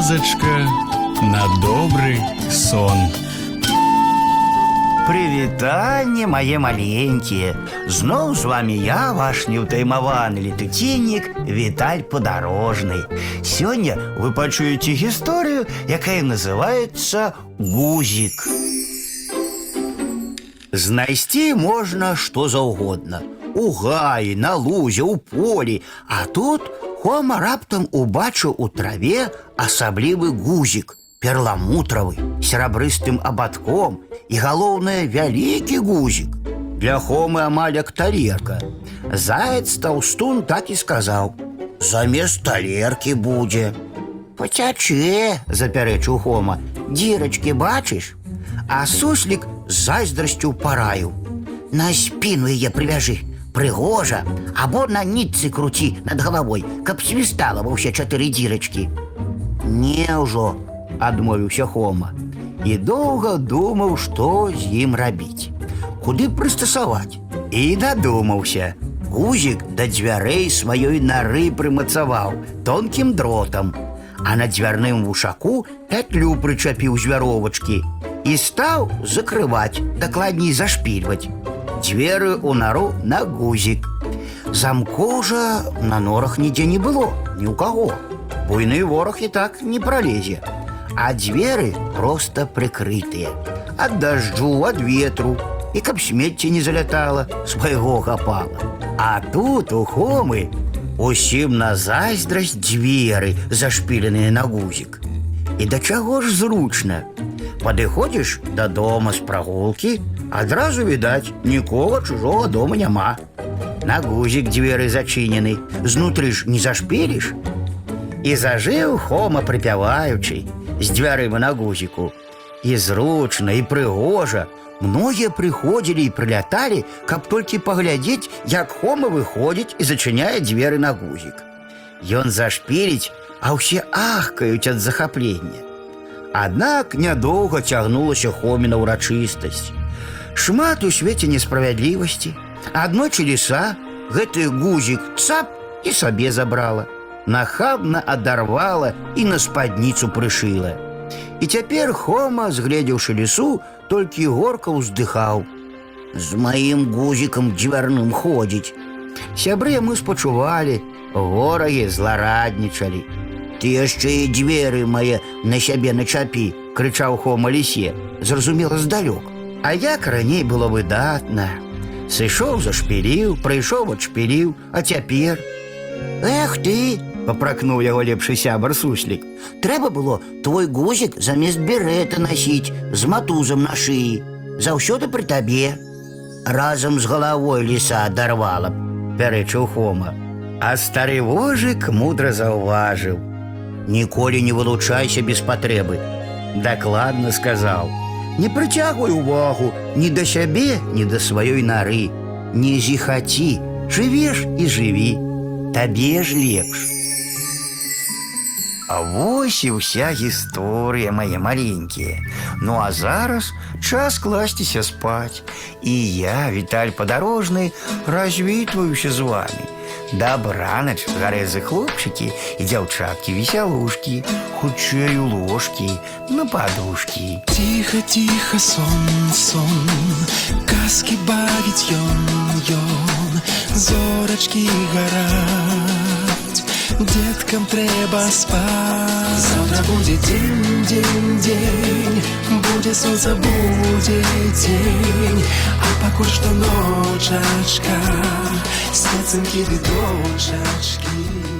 казачка на добрый сон. Прывітанне мае маленькія. Зноў з вами я, ваш неўтаймаваны летуціннік Віталь падарожны. Сёння вы пачуеце гісторыю, якая называецца гузік. Знайсці можна што заўгодна. У гаі, на лузе, у полі, а тут Хома раптам убачыў у траве асаблівы гузік, перламутравы, серабрыстым абадком і галоўнае вялікі гузік. Для Хомы амаль як талерка. Заяц таўстун так і сказаў: « Замест талеркі будзе. Пацячэ, запярэчыў Хома, дзірачкі бачыш, А суслік з зайздрасцю параю. На спіну яе прывяжы, прыгожа, або на нітцы круці над галавой, каб свістала ва ўсе чатыры дзірачкі. Не ўжо, адмовіўся Хома і доўга думаў, што з ім рабіць. Куды прыстасаваць? І дадумаўся. Гузік да дзвярэй сваёй нары прымацаваў тонкім дротам, а на дзвярным вушаку пятлю прычапіў з вяровачкі і стаў закрываць, дакладней зашпільваць. Дзверы ў нару на гузік. Замкоў жа на норах нідзе не было, ні ў каго. Буйны вораг і так не пролезе. А дзверы проста прыкрытыя. Ад дажджу, ад ветру, і каб смецце не залятала, свайго хапала. А тут у хомы усім на зайздрасць дзверы зашпіленыя на гузік. І да чаго ж зручна. Падыходзіш да дома з прагулкі, адразу відаць, нікога чужого дома няма. На гузік дзверы зачынены, знутры ж не зашпіліш. І зажыў Хома прыпяваючы з дзвярыма на гузіку. І зручна і прыгожа. Многія прыходзілі і прыляталі, каб толькі паглядзець, як Хома выходзіць і зачыняе дзверы на гузік. Ён зашпіліць, а ўсе ахкаюць ад захаплення. Аднак нядоўга цягнулася хоміна ўрачыстасць. Шмат у свеце несправядлівасці. Аднойчы ліса гэты гузік цап і сабе забрала. Нахабна адарвала і на спадніцу прышыла. І цяпер Хома, згледзеўшы лісу, толькі горка ўздыхаў. З маім гузікам дзвярным ходзіць. Сябры мы спачувалі, ворагі злараднічалі. Ты яшчэ і дзверы мае на сябе начапі, крычаў Хома лісе, зразумела здалёк. А як раней было выдатна. Сышоў зашпіліў, прыйшоў адшпіліў, а цяпер. Эх ты, папракнуў яго лепшы сябар суслік. Трэба было твой гузік замест берета насіць з матузам на шыі. Заўсёды пры табе. Разам з галавой ліса адарвала, пярэчыў Хома. А стары вожык мудра заўважыў. Ніколі не вылучайся без патрэбы. Дакладна сказаў: Не прыцягвай увагу ні да сябе, ні да сваёй нары. Не зіхаці, жывеш і жыві. Табе ж лепш. А вось і ўся гісторыя мае маленькія. Ну а зараз час класціся спаць. І я, Віталь падарожны, развітваюся з вами. Дабранач, гарэзы хлопчыкі і дзяўчаткі весялушкі, хутчэй у ложкі, на падушкі. Тихо, тихо, сон, сон, казки бавіць ён, ён, зорачкі гараць. Деткам трэба спаць. Завтра будзе дзень, дзень, дзень, будзе сонца, будзе дзень, а пакуль што ночачка, светцынкі ды дочачкі.